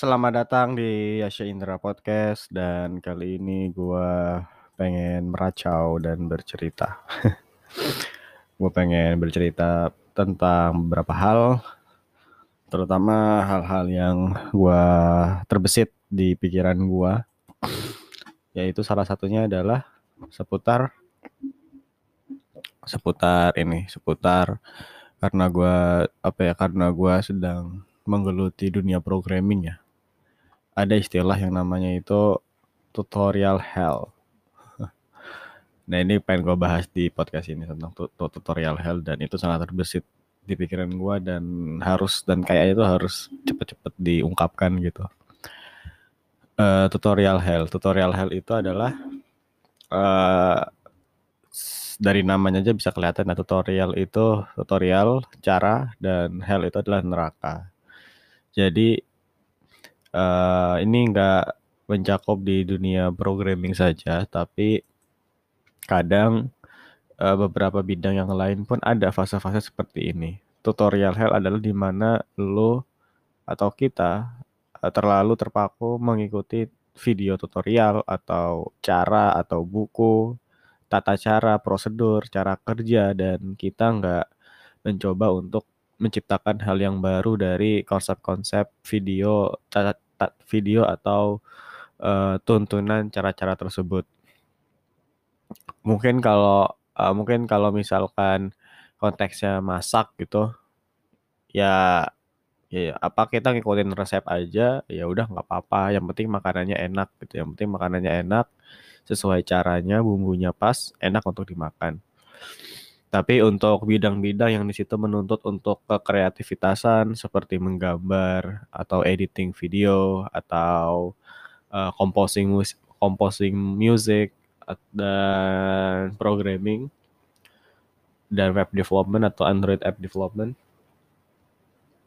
Selamat datang di Yasha Indra Podcast dan kali ini gua pengen meracau dan bercerita. gue pengen bercerita tentang beberapa hal, terutama hal-hal yang gua terbesit di pikiran gua. Yaitu salah satunya adalah seputar seputar ini, seputar karena gua apa ya karena gua sedang menggeluti dunia programming ya. Ada istilah yang namanya itu tutorial hell. Nah ini pengen gue bahas di podcast ini tentang tutorial hell dan itu sangat terbesit di pikiran gue dan harus dan kayaknya itu harus cepet-cepet diungkapkan gitu. Uh, tutorial hell, tutorial hell itu adalah uh, dari namanya aja bisa kelihatan ya tutorial itu tutorial cara dan hell itu adalah neraka. Jadi uh, ini nggak mencakup di dunia programming saja, tapi kadang uh, beberapa bidang yang lain pun ada fase-fase seperti ini. Tutorial hell adalah di mana lo atau kita uh, terlalu terpaku mengikuti video tutorial atau cara atau buku, tata cara, prosedur, cara kerja dan kita nggak mencoba untuk menciptakan hal yang baru dari konsep-konsep video video atau uh, tuntunan cara-cara tersebut. Mungkin kalau uh, mungkin kalau misalkan konteksnya masak gitu, ya ya apa kita ngikutin resep aja ya udah nggak apa-apa. Yang penting makanannya enak gitu. Yang penting makanannya enak sesuai caranya bumbunya pas enak untuk dimakan tapi untuk bidang-bidang yang di situ menuntut untuk kekreativitasan seperti menggambar atau editing video atau uh, composing composing music dan programming dan web development atau Android app development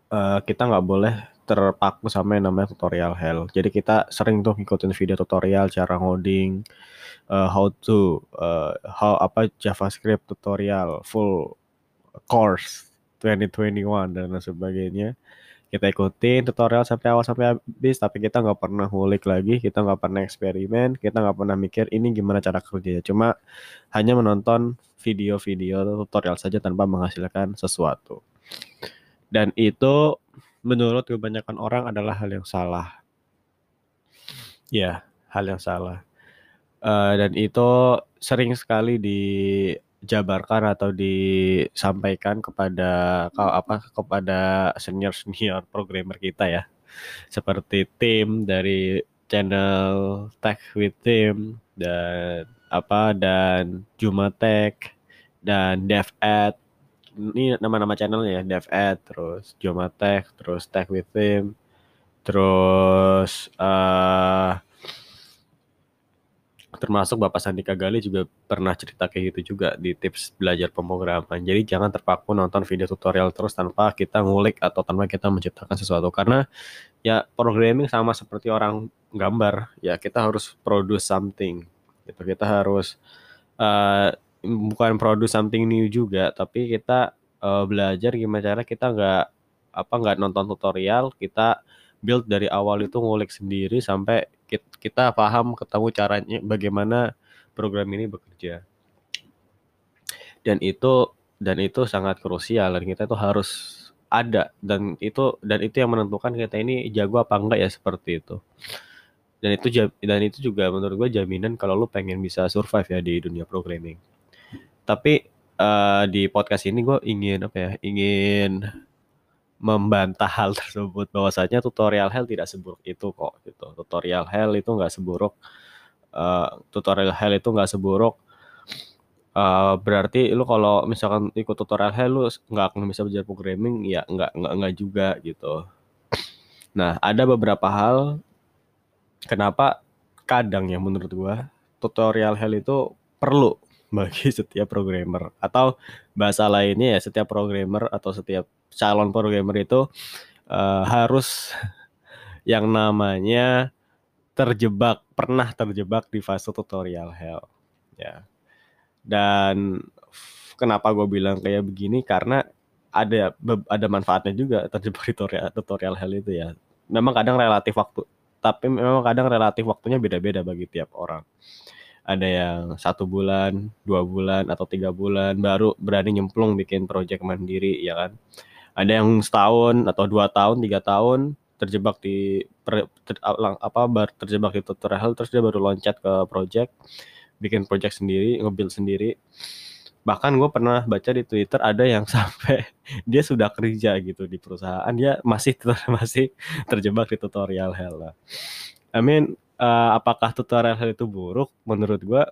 uh, kita nggak boleh terpaku sama yang namanya tutorial hell. Jadi kita sering tuh ngikutin video tutorial cara ngoding, uh, how to uh, how apa JavaScript tutorial full course 2021 dan sebagainya. Kita ikutin tutorial sampai awal sampai habis tapi kita nggak pernah ngulik lagi kita nggak pernah eksperimen kita nggak pernah mikir ini gimana cara kerjanya. Cuma hanya menonton video-video tutorial saja tanpa menghasilkan sesuatu. Dan itu menurut kebanyakan orang adalah hal yang salah. Ya hal yang salah. Uh, dan itu sering sekali dijabarkan atau disampaikan kepada apa kepada senior-senior programmer kita ya. Seperti tim dari channel Tech with Tim dan apa dan Jumatek dan DevEd ini nama-nama channelnya ya DevEd terus Jumatek terus Tech with Tim terus uh, termasuk Bapak Sandika Gali juga pernah cerita kayak gitu juga di tips belajar pemrograman. Jadi jangan terpaku nonton video tutorial terus tanpa kita ngulik atau tanpa kita menciptakan sesuatu karena ya programming sama seperti orang gambar ya kita harus produce something gitu kita harus uh, bukan produce something new juga tapi kita uh, belajar gimana cara kita nggak apa nggak nonton tutorial kita build dari awal itu ngulik sendiri sampai kita paham ketemu caranya bagaimana program ini bekerja. Dan itu dan itu sangat krusial dan kita itu harus ada dan itu dan itu yang menentukan kita ini jago apa enggak ya seperti itu. Dan itu dan itu juga menurut gue jaminan kalau lu pengen bisa survive ya di dunia programming tapi uh, di podcast ini gue ingin apa ya ingin membantah hal tersebut. Bahwasanya tutorial hell tidak seburuk itu kok gitu. Tutorial hell itu nggak seburuk uh, tutorial hell itu nggak seburuk. Uh, berarti lu kalau misalkan ikut tutorial hell lu nggak akan bisa belajar programming? Ya nggak nggak juga gitu. Nah ada beberapa hal kenapa kadang ya menurut gua tutorial hell itu perlu bagi setiap programmer. Atau bahasa lainnya ya setiap programmer atau setiap calon programmer itu uh, harus yang namanya terjebak pernah terjebak di fase tutorial hell. Ya. Dan kenapa gue bilang kayak begini? Karena ada ada manfaatnya juga terjebak di tutorial tutorial hell itu ya. Memang kadang relatif waktu tapi memang kadang relatif waktunya beda-beda bagi tiap orang ada yang satu bulan, dua bulan atau tiga bulan baru berani nyemplung bikin project mandiri ya kan. Ada yang setahun atau dua tahun, tiga tahun terjebak di per, ter, apa bar, terjebak di tutorial terus dia baru loncat ke project bikin project sendiri, ngebuild sendiri. Bahkan gue pernah baca di Twitter ada yang sampai dia sudah kerja gitu di perusahaan dia masih masih terjebak di tutorial hell. I mean uh, apakah tutorial itu buruk? Menurut gue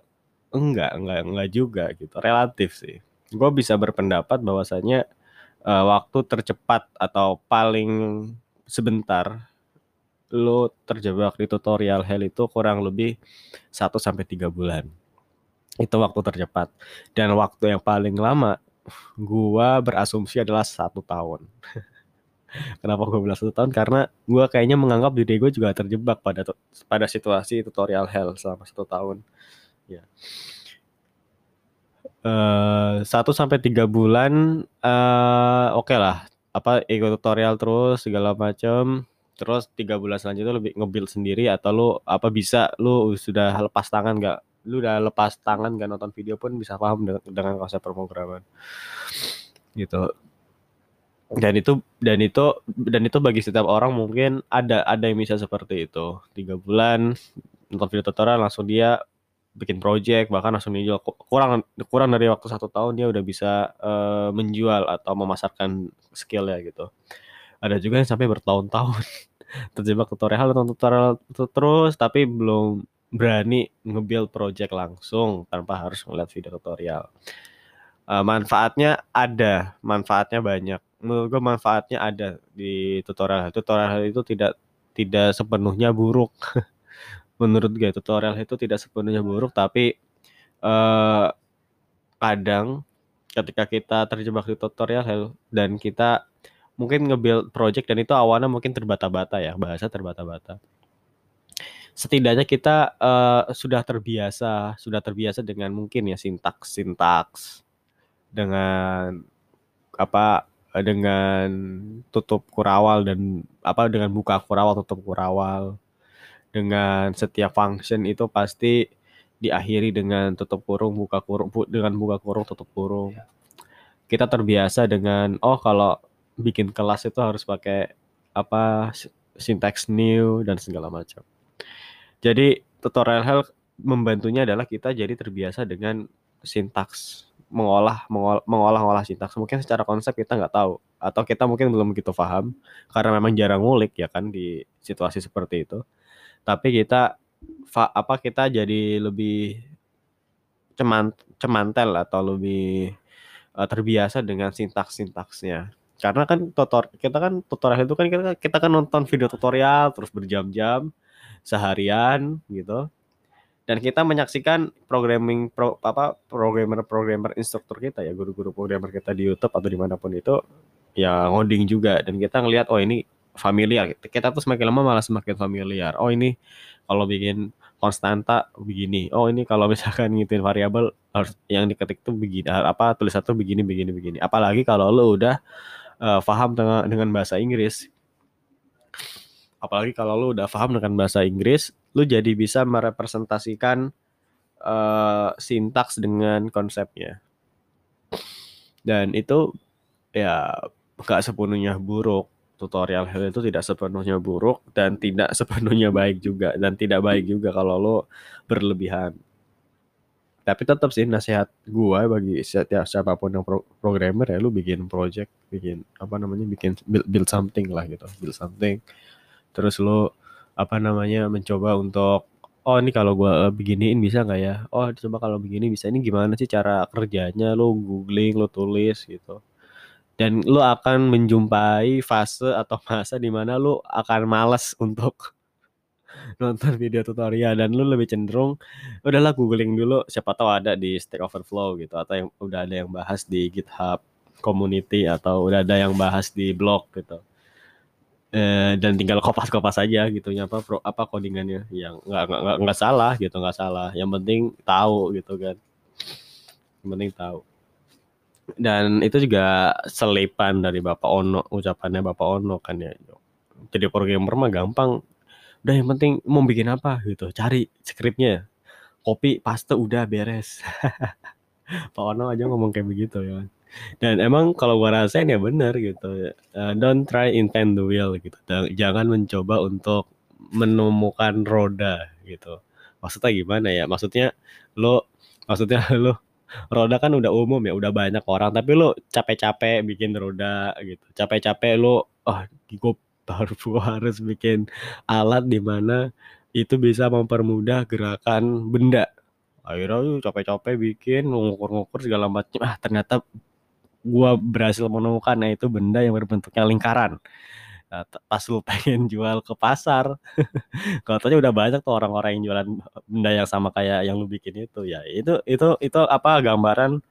enggak, enggak, enggak juga gitu. Relatif sih. Gue bisa berpendapat bahwasanya uh, waktu tercepat atau paling sebentar lo terjebak di tutorial hell itu kurang lebih 1 sampai 3 bulan. Itu waktu tercepat. Dan waktu yang paling lama gua berasumsi adalah satu tahun. Kenapa gue bilang satu tahun? Karena gue kayaknya menganggap diri gue juga terjebak pada pada situasi tutorial hell selama satu tahun. Ya. Uh, satu sampai tiga bulan, uh, oke okay lah. Apa ego tutorial terus segala macam. Terus tiga bulan selanjutnya lebih ngebuild sendiri atau lu apa bisa lu sudah lepas tangan gak? Lu udah lepas tangan gak nonton video pun bisa paham dengan, dengan konsep pemrograman gitu dan itu dan itu dan itu bagi setiap orang mungkin ada ada yang bisa seperti itu. Tiga bulan nonton video tutorial langsung dia bikin project bahkan langsung dijual kurang kurang dari waktu satu tahun dia udah bisa uh, menjual atau memasarkan skill ya gitu. Ada juga yang sampai bertahun-tahun terjebak tutorial nonton tutorial terus tapi belum berani nge-build project langsung tanpa harus melihat video tutorial. Uh, manfaatnya ada manfaatnya banyak menurut gue manfaatnya ada di tutorial. Tutorial itu tidak tidak sepenuhnya buruk. Menurut gue tutorial itu tidak sepenuhnya buruk tapi eh, kadang ketika kita terjebak di tutorial dan kita mungkin nge-build project dan itu awalnya mungkin terbata-bata ya bahasa terbata-bata. Setidaknya kita uh, sudah terbiasa sudah terbiasa dengan mungkin ya sintaks sintaks dengan apa dengan tutup kurawal dan apa dengan buka kurawal tutup kurawal. Dengan setiap function itu pasti diakhiri dengan tutup kurung buka kurung bu, dengan buka kurung tutup kurung. Kita terbiasa dengan oh kalau bikin kelas itu harus pakai apa syntax new dan segala macam. Jadi tutorial help membantunya adalah kita jadi terbiasa dengan sintaks mengolah mengolah mengolah sintaks mungkin secara konsep kita nggak tahu. Atau kita mungkin belum begitu paham. Karena memang jarang ngulik ya kan di situasi seperti itu. Tapi kita apa kita jadi lebih ceman cemantel atau lebih uh, terbiasa dengan sintaks sintaksnya karena kan tutor kita kan tutorial itu kan kita, kita kan nonton video tutorial terus berjam-jam seharian gitu dan kita menyaksikan programming pro, apa programmer-programmer instruktur kita ya guru-guru programmer kita di YouTube atau di mana pun itu ya ngoding juga. Dan kita ngelihat oh ini familiar. Kita tuh semakin lama malah semakin familiar. Oh ini kalau bikin konstanta begini. Oh ini kalau misalkan ngituin variabel yang diketik tuh begini apa tulis satu begini begini begini. Apalagi kalau lo udah uh, paham dengan dengan bahasa Inggris apalagi kalau lo udah paham dengan bahasa Inggris lu jadi bisa merepresentasikan uh, sintaks dengan konsepnya. Dan itu ya gak sepenuhnya buruk. Tutorial hal itu tidak sepenuhnya buruk dan tidak sepenuhnya baik juga dan tidak baik juga kalau lo berlebihan. Tapi tetap sih nasihat gua bagi setiap siapa pun yang pro programmer ya lu bikin project, bikin apa namanya bikin build, build something lah gitu, build something. Terus lu apa namanya mencoba untuk oh ini kalau gue beginiin bisa nggak ya? Oh coba kalau begini bisa. Ini gimana sih cara kerjanya? Lo googling lo tulis gitu. Dan lo akan menjumpai fase atau masa di mana lo akan malas untuk nonton video tutorial. Dan lo lebih cenderung udahlah googling dulu. Siapa tahu ada di Stack Overflow gitu. Atau yang udah ada yang bahas di GitHub community atau udah ada yang bahas di blog gitu eh, dan tinggal kopas-kopas aja gitu. Ya apa pro, apa codingannya? Yang nggak nggak nggak salah gitu nggak salah. Yang penting tahu gitu kan. Yang penting tahu. Dan itu juga selipan dari Bapak Ono ucapannya Bapak Ono kan ya. Jadi programmer mah gampang. Udah yang penting mau bikin apa gitu. Cari skripnya kopi paste udah beres. Pak Ono aja ngomong kayak begitu ya dan emang kalau gua rasain ya bener gitu. Uh, don't try invent the wheel gitu. Jangan mencoba untuk menemukan roda gitu. Maksudnya gimana ya? Maksudnya lo maksudnya lo roda kan udah umum ya udah banyak orang. Tapi lo capek-capek bikin roda gitu. Capek-capek lo oh gue baru harus bikin alat di mana itu bisa mempermudah gerakan benda. Akhirnya capek-capek bikin ngukur-ngukur segala macam ah ternyata gua berhasil menemukan nah itu benda yang berbentuknya lingkaran. Nah, pas lu pengen jual ke pasar katanya udah banyak tuh orang-orang yang jualan benda yang sama kayak yang lu bikin itu ya. Itu itu itu apa gambaran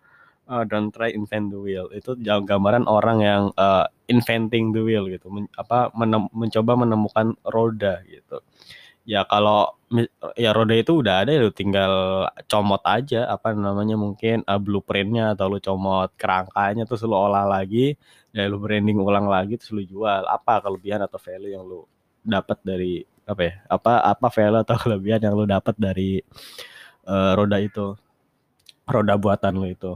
uh, don't try invent the wheel. Itu gambaran orang yang uh, inventing the wheel gitu Men, apa menem, mencoba menemukan roda gitu ya kalau ya roda itu udah ada ya tinggal comot aja apa namanya mungkin uh, blueprintnya atau lu comot kerangkanya terus lu olah lagi ya lu branding ulang lagi terus lu jual. Apa kelebihan atau value yang lu dapat dari apa ya apa apa value atau kelebihan yang lu dapat dari uh, roda itu? Roda buatan lu itu.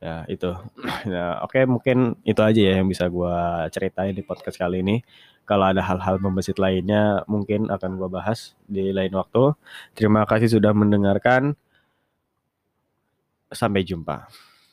Ya itu. Ya oke okay, mungkin itu aja ya yang bisa gua ceritain di podcast kali ini kalau ada hal-hal membesit lainnya mungkin akan gue bahas di lain waktu. Terima kasih sudah mendengarkan. Sampai jumpa.